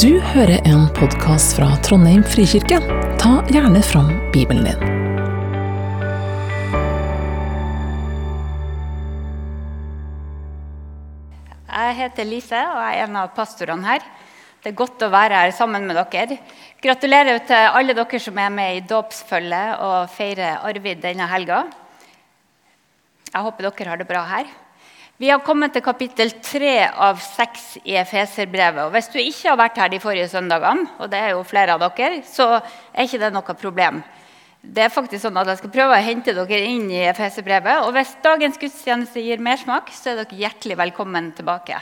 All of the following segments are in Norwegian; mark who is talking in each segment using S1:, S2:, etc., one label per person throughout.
S1: Du hører en podkast fra Trondheim frikirke. Ta gjerne fram Bibelen din.
S2: Jeg heter Lise og jeg er en av pastorene her. Det er godt å være her sammen med dere. Gratulerer til alle dere som er med i dåpsfølget og feirer Arvid denne helga. Jeg håper dere har det bra her. Vi har kommet til kapittel tre av seks i Efeserbrevet. Og hvis du ikke har vært her de forrige søndagene, og det er jo flere av dere, så er ikke det noe problem. Det er faktisk sånn at Jeg skal prøve å hente dere inn i Efeserbrevet. Og hvis dagens gudstjeneste gir mersmak, så er dere hjertelig velkommen tilbake.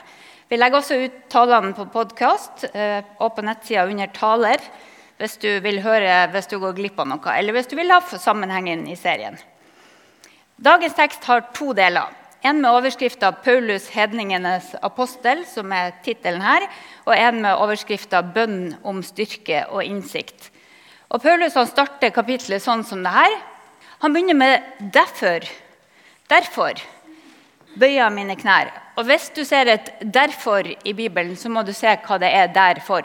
S2: Vi legger også ut talene på podkast eh, og på nettsida under 'Taler' hvis du vil høre hvis du går glipp av noe, eller hvis du vil ha sammenhengen i serien. Dagens tekst har to deler. En med overskrifta 'Paulus hedningenes apostel', som er tittelen her, og en med overskrifta 'Bønn om styrke og innsikt'. Og Paulus han starter kapitlet sånn som det her. Han begynner med 'derfor'. Derfor bøyer jeg mine knær. Og hvis du ser et 'derfor' i Bibelen, så må du se hva det er der for.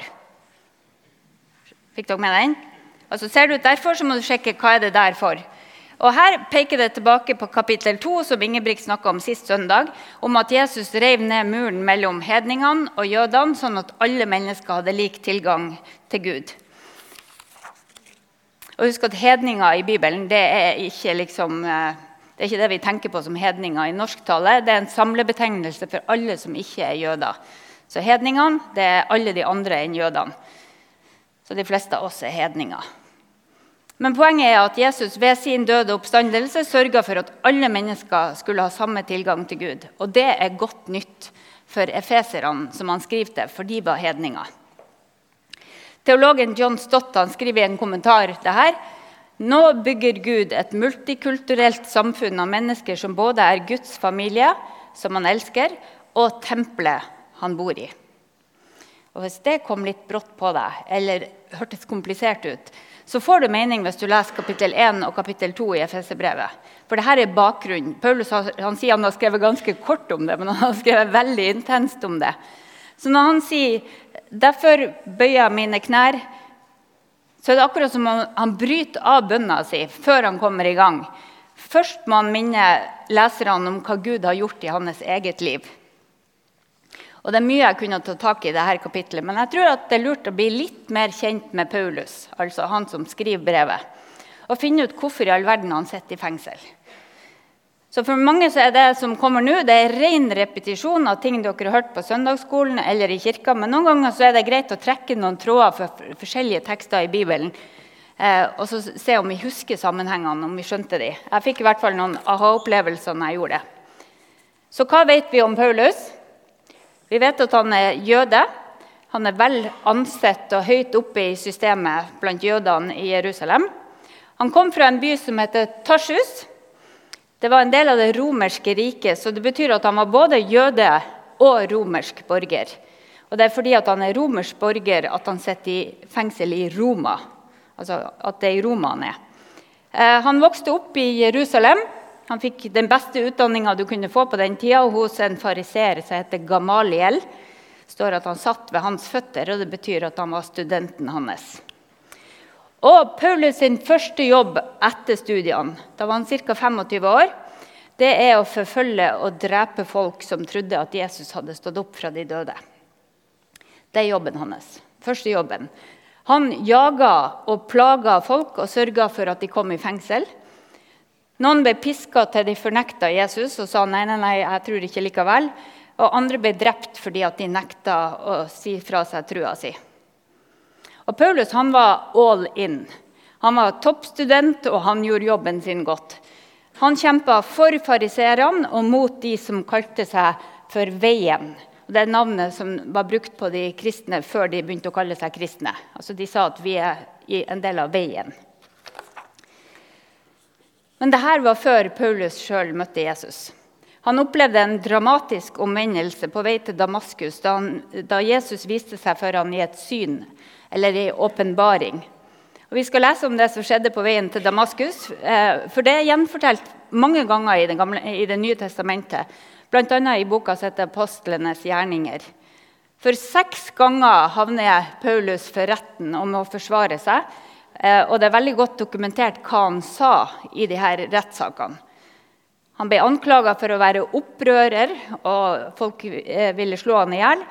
S2: Fikk dere med den? Altså Ser du et 'derfor', så må du sjekke hva er det der for. Og Her peker det tilbake på kapittel 2, som Ingebrigt snakka om sist søndag, om at Jesus rev ned muren mellom hedningene og jødene, sånn at alle mennesker hadde lik tilgang til Gud. Og husk at Hedninger i Bibelen det er ikke liksom, det er ikke det vi tenker på som hedninger i norsktale. Det er en samlebetegnelse for alle som ikke er jøder. Så hedningene det er alle de andre enn jødene. Så de fleste av oss er hedninger. Men poenget er at Jesus ved sin døde oppstandelse sørga for at alle mennesker skulle ha samme tilgang til Gud. Og det er godt nytt for efeserne, som han skriver til, for de var hedninger. Teologen John Stott skriver i en kommentar det her. Nå bygger Gud et multikulturelt samfunn av mennesker som både er Guds familie, som han elsker, og tempelet han bor i. Og Hvis det kom litt brått på deg, eller hørtes komplisert ut, så får det mening hvis du leser kapittel 1 og kapittel 2 i FSC-brevet. For dette er bakgrunnen. Paulus han sier han har skrevet ganske kort om det, men han har skrevet veldig intenst om det. Så når han sier 'derfor bøyer jeg mine knær', så er det akkurat som om han bryter av bønna si før han kommer i gang. Først må han minne leserne om hva Gud har gjort i hans eget liv. Og Det er mye jeg kunne ta tak i i dette kapittelet, men jeg tror at det er lurt å bli litt mer kjent med Paulus, altså han som skriver brevet, og finne ut hvorfor i all verden han sitter i fengsel. Så For mange så er det som kommer nå, det er ren repetisjon av ting dere har hørt på søndagsskolen eller i kirka. Men noen ganger så er det greit å trekke noen tråder for forskjellige tekster i Bibelen. Eh, og så se om vi husker sammenhengene, om vi skjønte de. Jeg fikk i hvert fall noen aha-opplevelser når jeg gjorde det. Så hva vet vi om Paulus? Vi vet at han er jøde. Han er vel ansett og høyt oppe i systemet blant jødene i Jerusalem. Han kom fra en by som heter Tarsus. Det var en del av det romerske riket, så det betyr at han var både jøde og romersk borger. Og Det er fordi han er romersk borger at han sitter i fengsel i Roma. Altså at det er i Roma han er. Eh, han vokste opp i Jerusalem. Han fikk den beste utdanninga du kunne få på den tida hos en fariseer som heter Gamaliel. Det står at han satt ved hans føtter, og det betyr at han var studenten hans. Og Paulus sin første jobb etter studiene, da var han ca. 25 år, det er å forfølge og drepe folk som trodde at Jesus hadde stått opp fra de døde. Det er jobben hans. Første jobben. Han jaga og plaga folk og sørga for at de kom i fengsel. Noen ble piska til de fornekta Jesus og sa nei, nei, nei, jeg tror ikke likevel. Og andre ble drept fordi de nekta å si fra seg trua si. Og Paulus han var all in. Han var toppstudent, og han gjorde jobben sin godt. Han kjempa for fariserene og mot de som kalte seg for Veien. Det er navnet som var brukt på de kristne før de begynte å kalle seg kristne. Altså De sa at vi er en del av veien. Men dette var før Paulus sjøl møtte Jesus. Han opplevde en dramatisk omvendelse på vei til Damaskus da, han, da Jesus viste seg for ham i et syn eller i åpenbaring. Vi skal lese om det som skjedde på veien til Damaskus. Eh, for det er gjenfortalt mange ganger i Det, gamle, i det nye testamentet, bl.a. i boka som heter 'Apostlenes gjerninger'. For seks ganger havner Paulus for retten om å forsvare seg. Eh, og det er veldig godt dokumentert hva han sa i de her rettssakene. Han ble anklaga for å være opprører, og folk eh, ville slå han i hjel.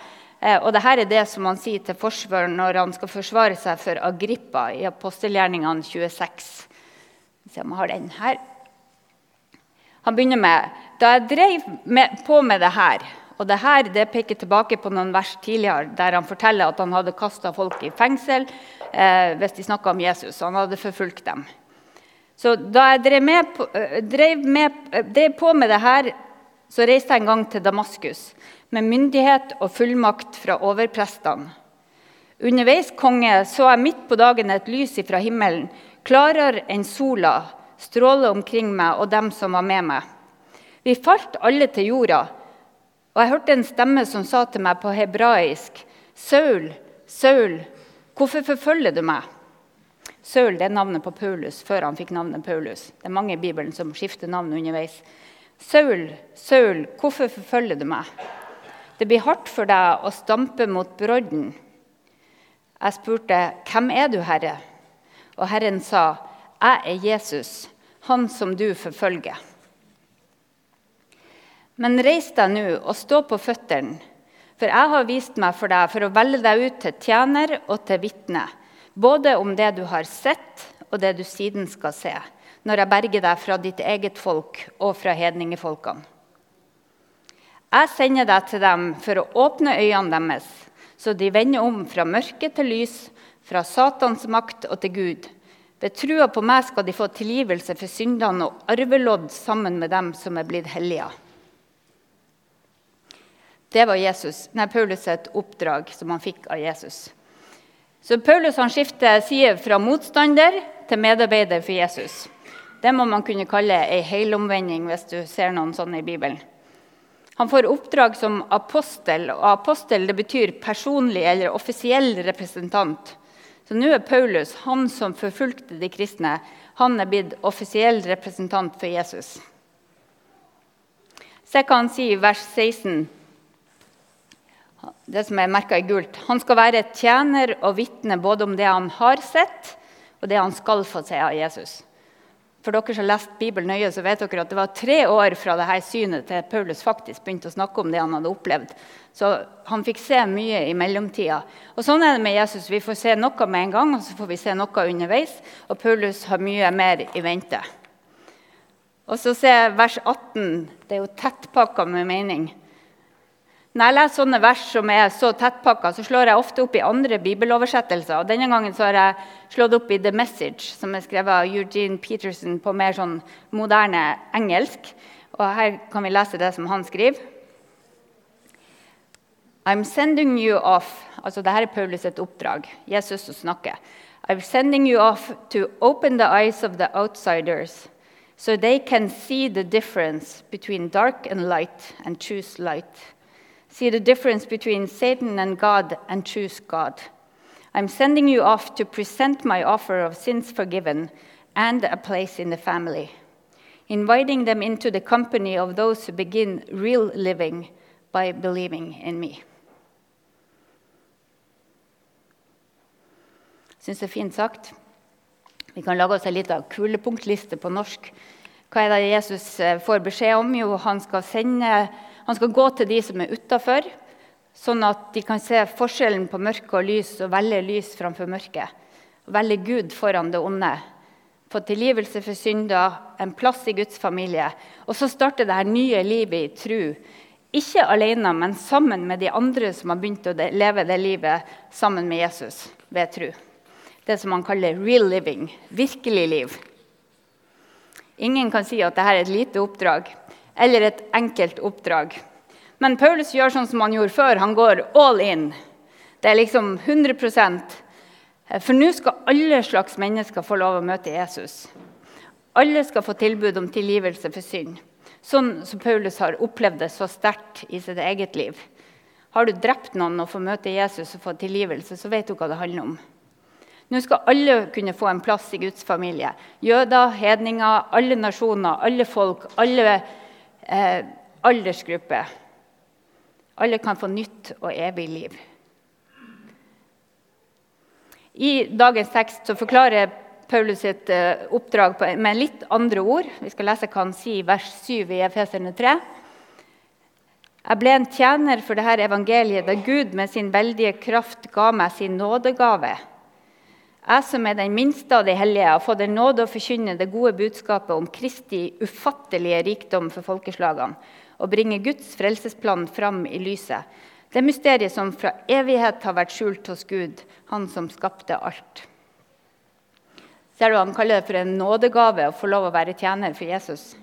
S2: Eh, og dette er det som han sier til forsvareren når han skal forsvare seg for Agrippa i apostelgjerningene 26. Se om jeg har den her. Han begynner med Da jeg drev med, på med det her og det her det peker tilbake på noen vers tidligere der han forteller at han hadde kasta folk i fengsel eh, hvis de snakka om Jesus. Han hadde forfulgt dem. Så da jeg drev, med på, eh, drev, med, eh, drev på med det her, så reiste jeg en gang til Damaskus med myndighet og fullmakt fra overprestene. Underveis, konge, så jeg midt på dagen et lys fra himmelen, klarere enn sola, stråle omkring meg og dem som var med meg. Vi falt alle til jorda og jeg hørte en stemme som sa til meg på hebraisk, 'Saul, Saul, hvorfor forfølger du meg?' Saul det er navnet på Paulus før han fikk navnet Paulus. Det er mange i Bibelen som skifter navn underveis. 'Saul, Saul, hvorfor forfølger du meg?' 'Det blir hardt for deg å stampe mot brodden.' Jeg spurte, 'Hvem er du, Herre?' Og Herren sa, 'Jeg er Jesus, han som du forfølger.' Men reis deg nå og stå på føttene, for jeg har vist meg for deg for å velge deg ut til tjener og til vitne, både om det du har sett, og det du siden skal se, når jeg berger deg fra ditt eget folk og fra hedningefolkene. Jeg sender deg til dem for å åpne øynene deres, så de vender om fra mørke til lys, fra Satans makt og til Gud. Ved trua på meg skal de få tilgivelse for syndene og arvelodd sammen med dem som er blitt hellige. Det var Jesus, nei, Paulus et oppdrag som han fikk av Jesus. Så Paulus han skifter side fra motstander til medarbeider for Jesus. Det må man kunne kalle ei helomvending hvis du ser noen sånne i Bibelen. Han får oppdrag som apostel, og apostel det betyr personlig eller offisiell representant. Så nå er Paulus, han som forfulgte de kristne, han er blitt offisiell representant for Jesus. Se hva han sier i vers 16 det som er merka i gult. Han skal være tjener og vitne både om det han har sett, og det han skal få se av Jesus. For dere som har lest Bibelen nøye, så vet dere at det var tre år fra dette synet til Paulus faktisk begynte å snakke om det han hadde opplevd. Så han fikk se mye i mellomtida. Og Sånn er det med Jesus. Vi får se noe med en gang, og så får vi se noe underveis. Og Paulus har mye mer i vente. Og så ser jeg vers 18. Det er jo tettpakka med mening. Når jeg leser sånne vers som er så tettpakka, så slår jeg ofte opp i andre bibeloversettelser. Og Denne gangen så har jeg slått opp i The Message, som er skrevet av Eugene Peterson på mer sånn moderne engelsk. Og Her kan vi lese det som han skriver. I'm sending you off altså Dette er Paulus et oppdrag. Jesus som snakker. I'm sending you off to open the eyes of the outsiders, so they can see the difference between dark and light and choose light see the difference between Satan and God and choose God. I'm sending you off to present my offer of sins forgiven and a place in the family, inviting them into the company of those who begin real living by believing in me. Syns det er fint sagt. Vi kan lage oss en liten kulepunktliste på norsk. Hva er det Jesus eh, får beskjed om? Jo, han skal sende han skal gå til de som er utafor, sånn at de kan se forskjellen på mørke og lys og velge lys framfor mørke. Velge Gud foran det onde. Få tilgivelse for synder, en plass i Guds familie. Og så starter det her nye livet i tru. Ikke alene, men sammen med de andre som har begynt å leve det livet sammen med Jesus ved tru. Det som han kaller 'real living'. Virkelig liv. Ingen kan si at dette er et lite oppdrag eller et enkelt oppdrag. Men Paulus gjør sånn som han gjorde før. Han går all in. Det er liksom 100 For nå skal alle slags mennesker få lov å møte Jesus. Alle skal få tilbud om tilgivelse for synd. Sånn som Paulus har opplevd det så sterkt i sitt eget liv. Har du drept noen og får møte Jesus og få tilgivelse, så vet du hva det handler om. Nå skal alle kunne få en plass i Guds familie. Jøder, hedninger, alle nasjoner, alle folk, alle eh, aldersgruppe. Alle kan få nytt og evig liv. I dagens tekst forklarer Paulus sitt eh, oppdrag med litt andre ord. Vi skal lese hva han sier vers 7 i Efeserne 3. Jeg ble en tjener for dette evangeliet da Gud med sin veldige kraft ga meg sin nådegave. Jeg som er den minste av de hellige, har fått en nåde å forkynne det gode budskapet om Kristi ufattelige rikdom for folkeslagene og bringe Guds frelsesplan fram i lyset det mysteriet som fra evighet har vært skjult hos Gud, han som skapte alt. Ser du, Han kaller det for en nådegave å få lov å være tjener for Jesus.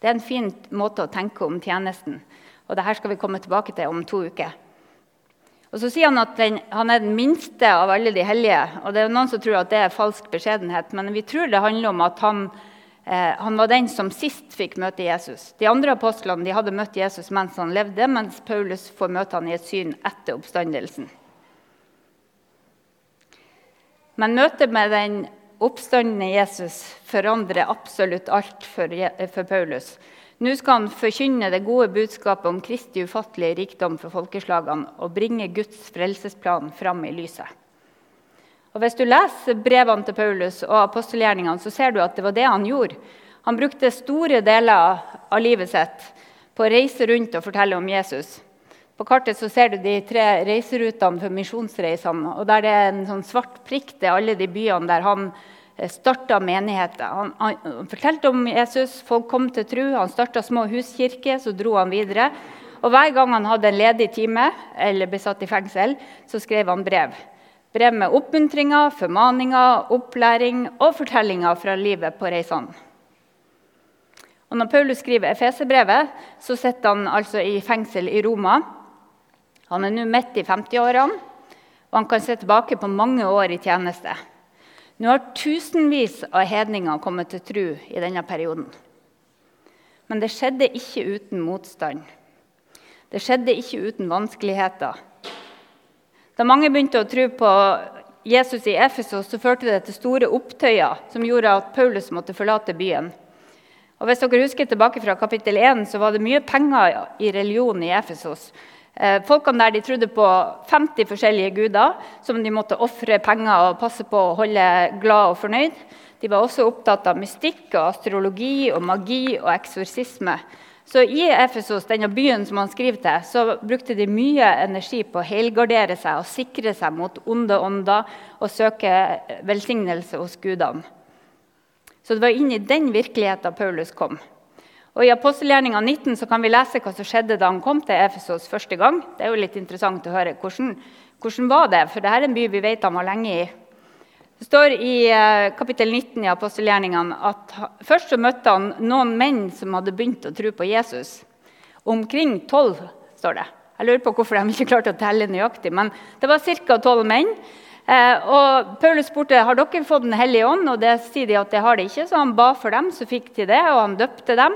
S2: Det er en fin måte å tenke om tjenesten. Og Dette skal vi komme tilbake til om to uker. Og Så sier han at den, han er den minste av alle de hellige. og det er Noen som tror at det er falsk beskjedenhet, men vi tror det handler om at han Eh, han var den som sist fikk møte Jesus. De andre apostlene de hadde møtt Jesus mens han levde, mens Paulus får møte han i et syn etter oppstandelsen. Men møtet med den oppstandende Jesus forandrer absolutt alt for, for Paulus. Nå skal han forkynne det gode budskapet om Kristi ufattelige rikdom for folkeslagene og bringe Guds frelsesplan fram i lyset. Og Hvis du leser brevene til Paulus og apostelgjerningene, så ser du at det var det han gjorde. Han brukte store deler av livet sitt på å reise rundt og fortelle om Jesus. På kartet så ser du de tre reiserutene for misjonsreisene. og Der det er en sånn svart prikk til alle de byene der han eh, starta menigheter. Han, han, han, fortalte om Jesus, folk kom til tro. Han starta små huskirker, så dro han videre. Og Hver gang han hadde en ledig time eller ble satt i fengsel, så skrev han brev. Brev med oppmuntringer, formaninger, opplæring og fortellinger fra livet på reisene. Og når Paulus skriver Efeserbrevet, så sitter han altså i fengsel i Roma. Han er nå midt i 50-årene, og han kan se tilbake på mange år i tjeneste. Nå har tusenvis av hedninger kommet til tro i denne perioden. Men det skjedde ikke uten motstand. Det skjedde ikke uten vanskeligheter. Da mange begynte å tro på Jesus i Efesos, så førte det til store opptøyer som gjorde at Paulus måtte forlate byen. Og hvis dere husker tilbake fra kapittel 1, så var det mye penger i religion i Efesos. Eh, folkene der de trodde på 50 forskjellige guder som de måtte ofre penger og passe på å holde glad og fornøyd. De var også opptatt av mystikk og astrologi og magi og eksorsisme. Så I Efesos, denne byen som han skriver til, så brukte de mye energi på å helgardere seg og sikre seg mot onde ånder og søke velsignelse hos gudene. Så det var inn i den virkeligheten Paulus kom. Og I apostelgjerninga 19 så kan vi lese hva som skjedde da han kom til Efesos første gang. Det er jo litt interessant å høre. Hvordan, hvordan var det? For dette er en by vi vet han var lenge i. Det står i eh, kapittel 19 i apostelgjerningene at først så møtte han noen menn som hadde begynt å tro på Jesus. Omkring tolv, står det. Jeg lurer på hvorfor de ikke klarte å telle nøyaktig. Men det var ca. tolv menn. Eh, og Paulus spurte har dere fått Den hellige ånd, og det sier de at det har de ikke. Så han ba for dem, så fikk de det, og han døpte dem.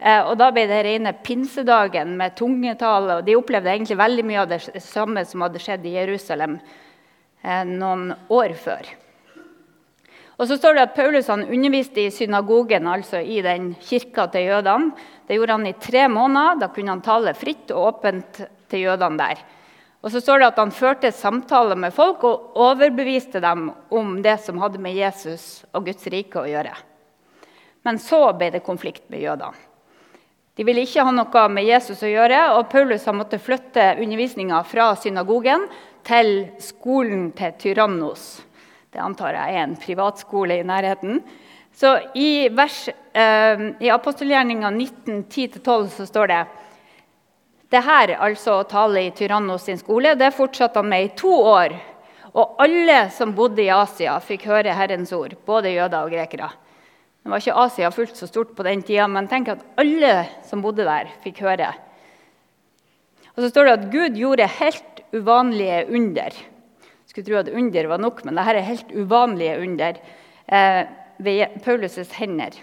S2: Eh, og Da ble det rene pinsedagen med tungetale. og De opplevde egentlig veldig mye av det samme som hadde skjedd i Jerusalem noen år før. Og så står det at Paulus han underviste i synagogen, altså i den kirka til jødene. Det gjorde han i tre måneder. Da kunne han tale fritt og åpent til jødene der. Og så står det at han førte samtaler med folk og overbeviste dem om det som hadde med Jesus og Guds rike å gjøre. Men så ble det konflikt med jødene. De ville ikke ha noe med Jesus å gjøre, og Paulus har måttet flytte undervisninga fra synagogen til skolen til Tyrannos. Det antar jeg er en privatskole i nærheten. Så I, vers, eh, i apostelgjerninga 19.10-12 så står det det her, altså å tale i Tyrannos sin skole, det fortsatte han med i to år. Og alle som bodde i Asia, fikk høre Herrens ord, både jøder og grekere. Det var ikke Asia fullt så stort på den tida, men tenk at alle som bodde der, fikk høre. Og så står det at Gud gjorde helt uvanlige under. Jeg Skulle tro at under var nok, men dette er helt uvanlige under eh, ved Paulus' hender.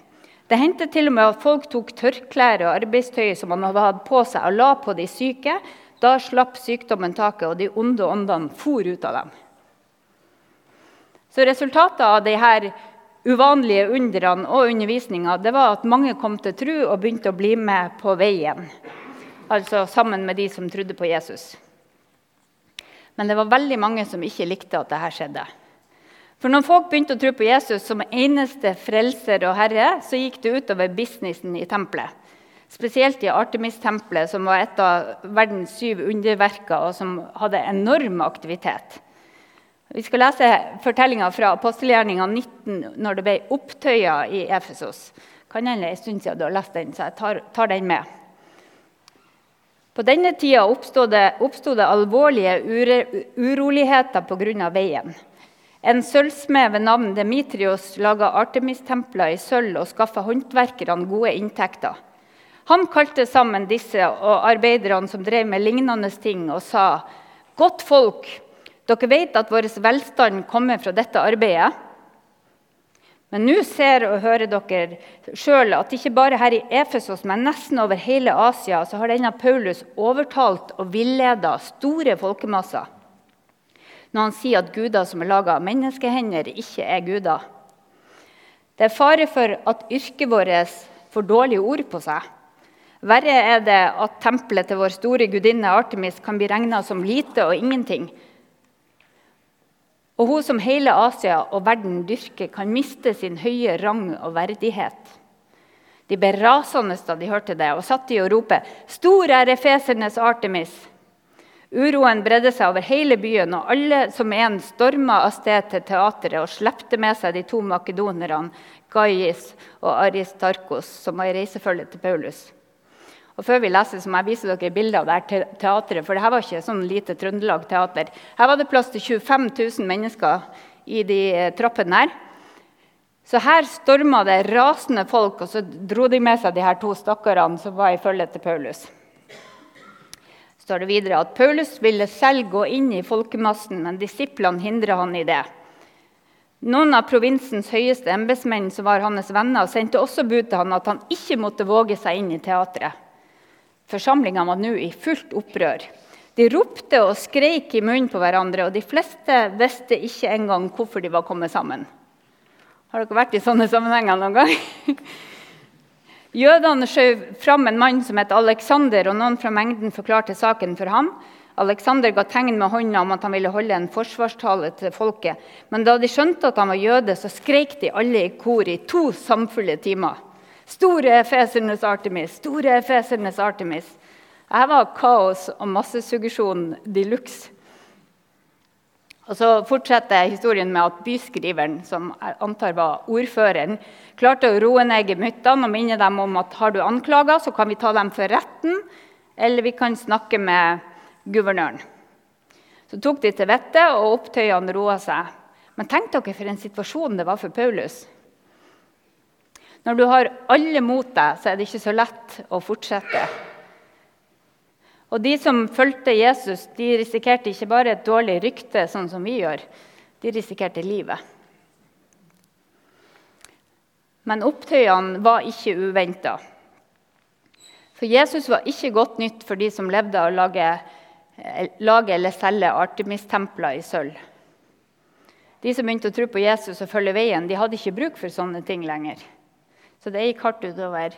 S2: Det hendte til og med at folk tok tørklær og arbeidstøy som man hadde hatt på seg, og la på de syke. Da slapp sykdommen taket, og de onde åndene for ut av dem. Så Resultatet av disse uvanlige undrene og undervisninga var at mange kom til tro og begynte å bli med på veien. altså sammen med de som trodde på Jesus. Men det var veldig mange som ikke likte at dette skjedde. For når folk begynte å tro på Jesus som eneste frelser og herre, så gikk det utover businessen i tempelet. Spesielt i Artemis-tempelet, som var et av verdens syv underverker, og som hadde enorm aktivitet. Vi skal lese fortellinga fra apostelgjerninga 19 når det ble opptøya i Efesos. Kan hende en stund siden du har lest den, så jeg tar, tar den med. På denne tida oppstod det, det alvorlige ure, uroligheter pga. veien. En sølvsmed ved navn Demitrios laga Artemis-templer i sølv og skaffa håndverkerne gode inntekter. Han kalte sammen disse og arbeiderne som drev med lignende ting, og sa.: Godt folk, dere vet at vår velstand kommer fra dette arbeidet. Men nå ser og hører dere sjøl at ikke bare her i Efesos, men nesten over hele Asia så har denne Paulus overtalt og villeda store folkemasser når han sier at guder som er laga av menneskehender, ikke er guder. Det er fare for at yrket vårt får dårlige ord på seg. Verre er det at tempelet til vår store gudinne Artemis kan bli regna som lite og ingenting og hun som hele Asia og verden dyrker, kan miste sin høye rang og verdighet. De ble rasende da de hørte det, og satt i å rope 'Stor er Efesernes Artemis'. Uroen bredde seg over hele byen, og alle som en storma av sted til teatret og slepte med seg de to makedonerne Gaius og Aristarkos, som var i reisefølge til Paulus. Og Før vi leser, så må jeg vise dere bilder av det her teatret. For det her var ikke sånn lite Trøndelag teater. Her var det plass til 25 000 mennesker i de eh, trappene her. Så her storma det rasende folk, og så dro de med seg de her to stakkarene som var i følge til Paulus. Så står det videre at Paulus ville selv gå inn i folkemassen, men disiplene hindra han i det. Noen av provinsens høyeste embetsmenn som var hans venner, sendte også bud til han at han ikke måtte våge seg inn i teatret. Forsamlinga var nå i fullt opprør. De ropte og skreik i munnen på hverandre, og de fleste visste ikke engang hvorfor de var kommet sammen. Har dere vært i sånne sammenhenger noen gang? Jødene skjøv fram en mann som het Aleksander, og noen fra mengden forklarte saken for ham. Aleksander ga tegn med hånda om at han ville holde en forsvarstale til folket. Men da de skjønte at han var jøde, så skreik de alle i kor i to samfulle timer. Store Efesernes Artemis, store Efesernes Artemis. Her var kaos og massesuggesjon de luxe. Og så fortsetter historien med at byskriveren, som jeg antar var ordføreren, klarte å roe ned gemyttene og minne dem om at har du anklager, så kan vi ta dem for retten, eller vi kan snakke med guvernøren. Så tok de til vettet, og opptøyene roa seg. Men tenk dere for en situasjon det var for Paulus. Når du har alle mot deg, så er det ikke så lett å fortsette. Og De som fulgte Jesus, de risikerte ikke bare et dårlig rykte, sånn som vi gjør. De risikerte livet. Men opptøyene var ikke uventa. For Jesus var ikke godt nytt for de som levde av å lage, lage eller selge Artemis-templer i sølv. De som begynte å tro på Jesus og følge veien, de hadde ikke bruk for sånne ting lenger. Så det gikk hardt utover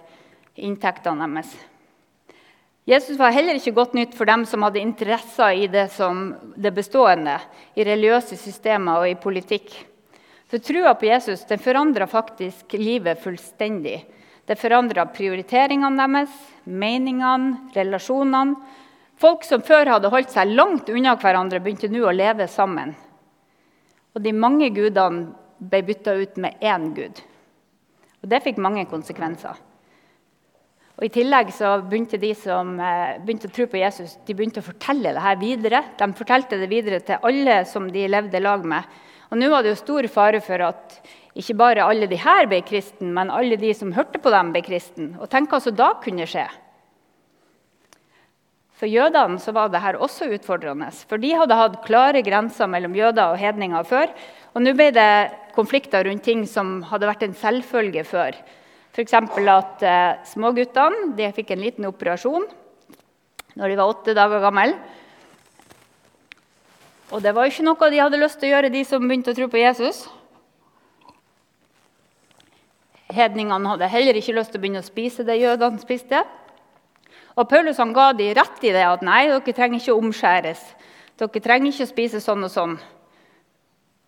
S2: inntektene deres. Jesus var heller ikke godt nytt for dem som hadde interesser i det, det bestående, i religiøse systemer og i politikk. For trua på Jesus den forandra faktisk livet fullstendig. Det forandra prioriteringene deres, meningene, relasjonene. Folk som før hadde holdt seg langt unna hverandre, begynte nå å leve sammen. Og de mange gudene ble bytta ut med én gud. Og Det fikk mange konsekvenser. Og I tillegg så begynte de som eh, begynte å tro på Jesus, de begynte å fortelle det her videre. De fortalte det videre til alle som de levde lag med. Og Nå var det jo stor fare for at ikke bare alle de her ble kristen, men alle de som hørte på dem, ble kristen. Og tenk hva som da kunne skje. For jødene så var dette også utfordrende. For de hadde hatt klare grenser mellom jøder og hedninger før. Og nå ble det konflikter rundt ting som hadde vært en selvfølge før. F.eks. at eh, småguttene fikk en liten operasjon når de var åtte dager gamle. Og det var ikke noe de hadde lyst til å gjøre, de som begynte å tro på Jesus. Hedningene hadde heller ikke lyst til å begynne å spise det jødene spiste. Og Paulus han ga de rett i det at nei, dere trenger ikke å omskjæres. Dere trenger ikke å spise sånn og sånn.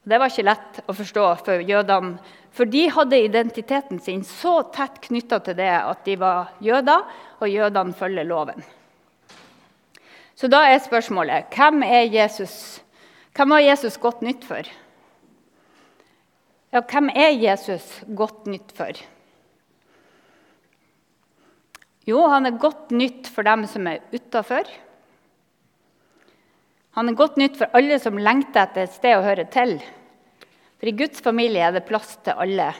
S2: Det var ikke lett å forstå for jødene, for de hadde identiteten sin så tett knytta til det at de var jøder, og jødene følger loven. Så da er spørsmålet hvem er Jesus? Hvem var Jesus godt nytt for? Ja, hvem er Jesus godt nytt for? Jo, han er godt nytt for dem som er utafor. Han er godt nytt for alle som lengter etter et sted å høre til. For i Guds familie er det plass til alle.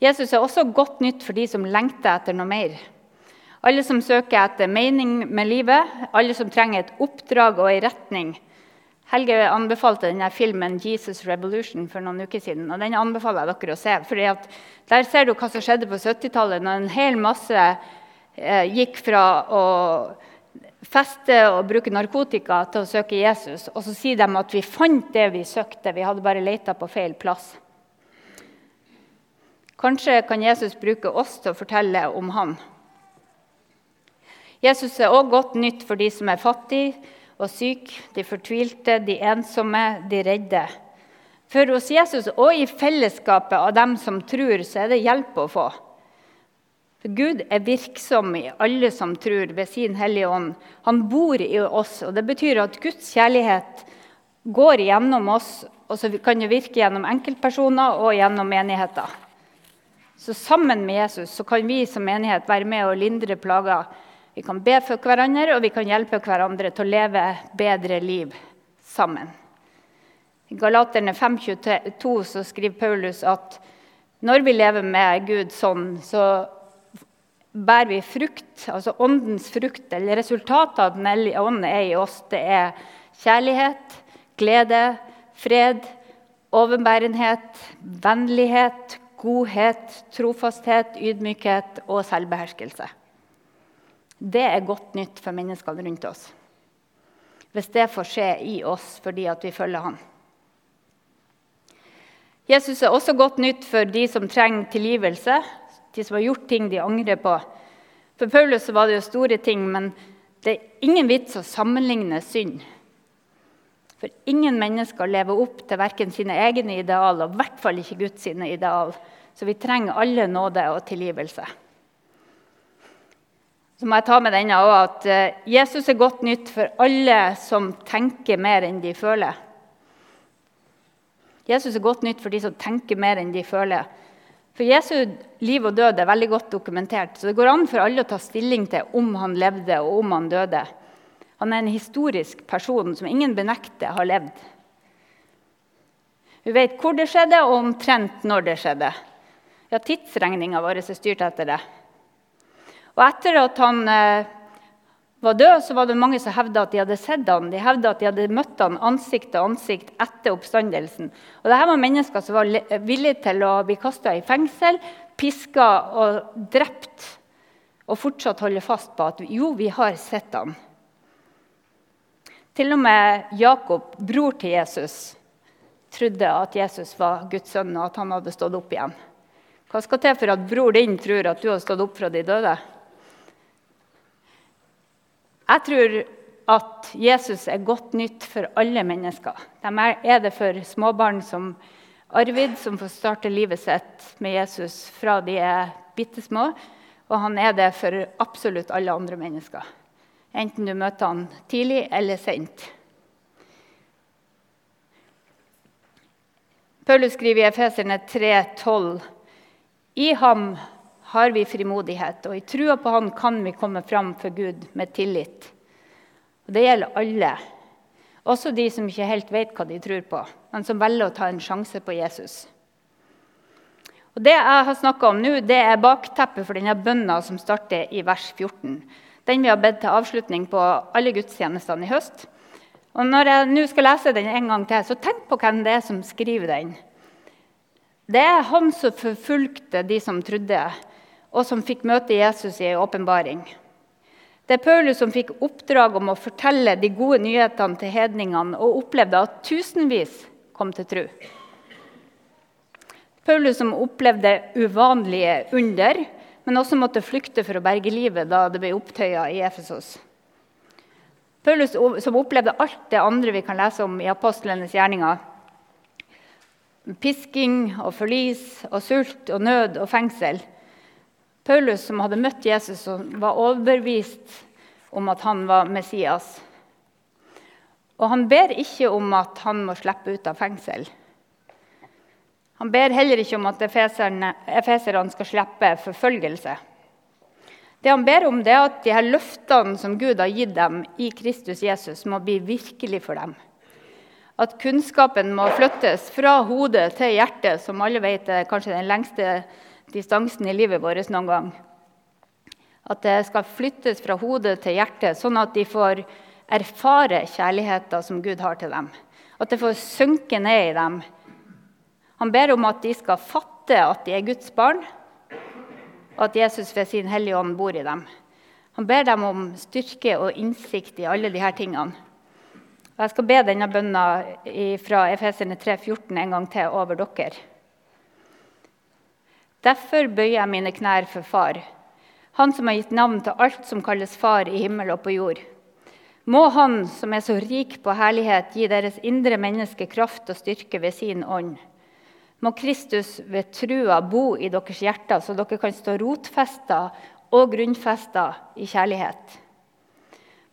S2: Jesus er også godt nytt for de som lengter etter noe mer. Alle som søker etter mening med livet, alle som trenger et oppdrag og en retning. Helge anbefalte denne filmen 'Jesus Revolution' for noen uker siden. og Den anbefaler jeg dere å se. fordi Der ser du hva som skjedde på 70-tallet, når en hel masse eh, gikk fra å feste og bruke narkotika til å søke Jesus. Og så sier de at vi fant det vi søkte, vi hadde bare leita på feil plass. Kanskje kan Jesus bruke oss til å fortelle om han. Jesus er også godt nytt for de som er fattige og syke, de fortvilte, de ensomme, de redde. For hos Jesus og i fellesskapet av dem som tror, så er det hjelp å få. For Gud er virksom i alle som tror, ved sin Hellige Ånd. Han bor i oss, og det betyr at Guds kjærlighet går gjennom oss, og så kan det virke gjennom enkeltpersoner og gjennom menigheter. Så sammen med Jesus så kan vi som menighet være med og lindre plager. Vi kan be for hverandre, og vi kan hjelpe hverandre til å leve bedre liv sammen. I Galaterne 5,22 så skriver Paulus at når vi lever med Gud sånn, så bærer vi frukt, altså åndens frukt, eller resultatet av Den hellige ånd er i oss. Det er kjærlighet, glede, fred, overbærenhet, vennlighet, godhet, trofasthet, ydmykhet og selvbeherskelse. Det er godt nytt for menneskene rundt oss. Hvis det får skje i oss fordi vi følger Han. Jesus er også godt nytt for de som trenger tilgivelse, de som har gjort ting de angrer på. For Paulus var det jo store ting, men det er ingen vits å sammenligne synd. For ingen mennesker lever opp til verken sine egne ideal og i hvert fall ikke Guds ideal. Så vi trenger alle nåde og tilgivelse. Så må jeg ta med denne også, at eh, Jesus er godt nytt for alle som tenker mer enn de føler. Jesus er godt nytt for de som tenker mer enn de føler. For Jesu liv og død er veldig godt dokumentert, så det går an for alle å ta stilling til om han levde og om han døde. Han er en historisk person som ingen benekter har levd. Vi vet hvor det skjedde, og omtrent når det skjedde. Ja, Tidsregninga vår er styrt etter det. Og etter at han eh, var død, så var det mange som hevda at de hadde sett han. De hevda at de hadde møtt han ansikt til ansikt etter oppstandelsen. Og dette var mennesker som var villige til å bli kasta i fengsel, piska og drept. Og fortsatt holde fast på at jo, vi har sett han. Til og med Jakob, bror til Jesus, trodde at Jesus var Guds sønn, og at han hadde stått opp igjen. Hva skal til for at bror din tror at du har stått opp fra de døde? Jeg tror at Jesus er godt nytt for alle mennesker. De er det for småbarn som Arvid, som får starte livet sitt med Jesus fra de er bitte små. Og han er det for absolutt alle andre mennesker. Enten du møter han tidlig eller sent. Paulus skriver i Efeserne 3,12.: I ham har vi frimodighet, og i trua på Han kan vi komme fram for Gud med tillit. Og Det gjelder alle, også de som ikke helt vet hva de tror på, men som velger å ta en sjanse på Jesus. Og Det jeg har snakka om nå, det er bakteppet for denne bønna som starter i vers 14. Den vi har bedt til avslutning på alle gudstjenestene i høst. Og Når jeg nå skal lese den en gang til, så tenk på hvem det er som skriver den. Det er han som forfulgte de som trodde, og som fikk møte Jesus i en åpenbaring. Det er Paulus som fikk oppdrag om å fortelle de gode nyhetene til hedningene, og opplevde at tusenvis kom til tro. Paulus som opplevde uvanlige under, men også måtte flykte for å berge livet da det ble opptøyer i Efesos. Paulus, som opplevde alt det andre vi kan lese om i apostlenes gjerninger, pisking og forlis og sult og nød og fengsel Paulus, som hadde møtt Jesus og var overbevist om at han var Messias. Og han ber ikke om at han må slippe ut av fengsel. Han ber heller ikke om at efeserne skal slippe forfølgelse. Det han ber om, det er at de her løftene som Gud har gitt dem i Kristus Jesus, må bli virkelig for dem. At kunnskapen må flyttes fra hodet til hjertet, som alle vet er kanskje den lengste distansen i livet vårt noen gang. At det skal flyttes fra hodet til hjertet, sånn at de får erfare kjærligheten som Gud har til dem. At det får synke ned i dem han ber om at de skal fatte at de er Guds barn, og at Jesus ved sin Hellige Ånd bor i dem. Han ber dem om styrke og innsikt i alle disse tingene. Og jeg skal be denne bønna fra Efeserne 3,14 en gang til over dere. Derfor bøyer jeg mine knær for Far, Han som har gitt navn til alt som kalles Far i himmel og på jord. Må Han som er så rik på herlighet, gi deres indre menneske kraft og styrke ved sin ånd må Kristus ved trua bo i deres hjerter, så dere kan stå rotfesta og grunnfesta i kjærlighet.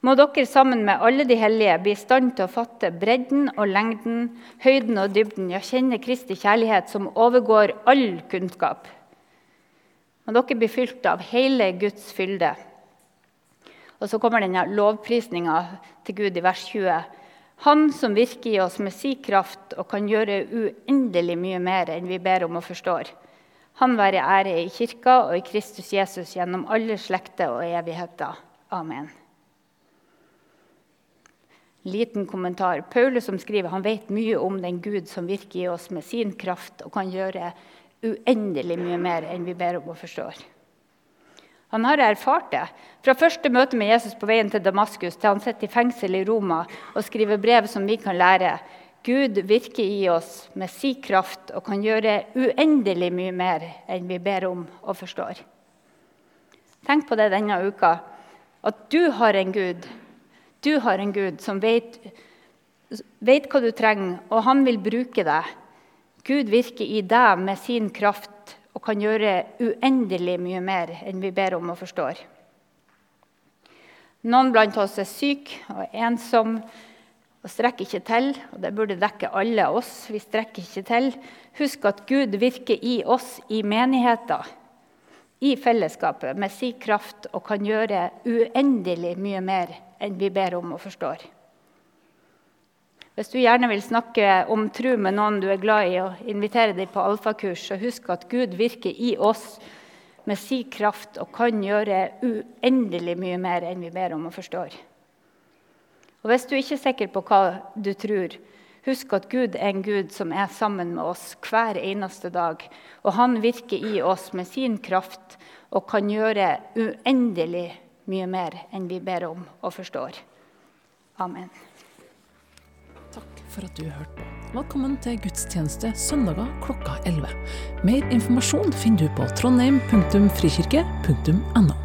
S2: Må dere sammen med alle de hellige bli i stand til å fatte bredden og lengden, høyden og dybden, ja, kjenne Kristi kjærlighet som overgår all kunnskap. Må dere bli fylt av hele Guds fylde. Og så kommer denne lovprisninga til Gud i vers 20. Han som virker i oss med si kraft og kan gjøre uendelig mye mer enn vi ber om og forstår. Han være ære i kirka og i Kristus Jesus gjennom alle slekter og evigheter. Amen. Liten kommentar. Paulus som skriver, han vet mye om den Gud som virker i oss med sin kraft og kan gjøre uendelig mye mer enn vi ber om og forstår. Han har erfart det. Fra første møte med Jesus på veien til Damaskus til han sitter i fengsel i Roma og skriver brev som vi kan lære. Gud virker i oss med si kraft og kan gjøre uendelig mye mer enn vi ber om og forstår. Tenk på det denne uka, at du har en Gud. Du har en Gud som vet, vet hva du trenger, og han vil bruke deg. Gud virker i deg med sin kraft og kan gjøre uendelig mye mer enn vi ber om og forstår. Noen blant oss er syk og ensom og strekker ikke til. og Det burde dekke alle oss. Vi strekker ikke til. Husk at Gud virker i oss i menigheter, i fellesskapet, med sin kraft og kan gjøre uendelig mye mer enn vi ber om og forstår. Hvis du gjerne vil snakke om tro med noen du er glad i, og invitere dem på alfakurs, så husk at Gud virker i oss med sin kraft og kan gjøre uendelig mye mer enn vi ber om og forstår. Og Hvis du ikke er sikker på hva du tror, husk at Gud er en Gud som er sammen med oss hver eneste dag. Og han virker i oss med sin kraft og kan gjøre uendelig mye mer enn vi ber om og forstår. Amen Takk
S1: for at du hørte på. Velkommen til gudstjeneste søndager klokka 11. Mer informasjon finner du på trondheim.frikirke.no.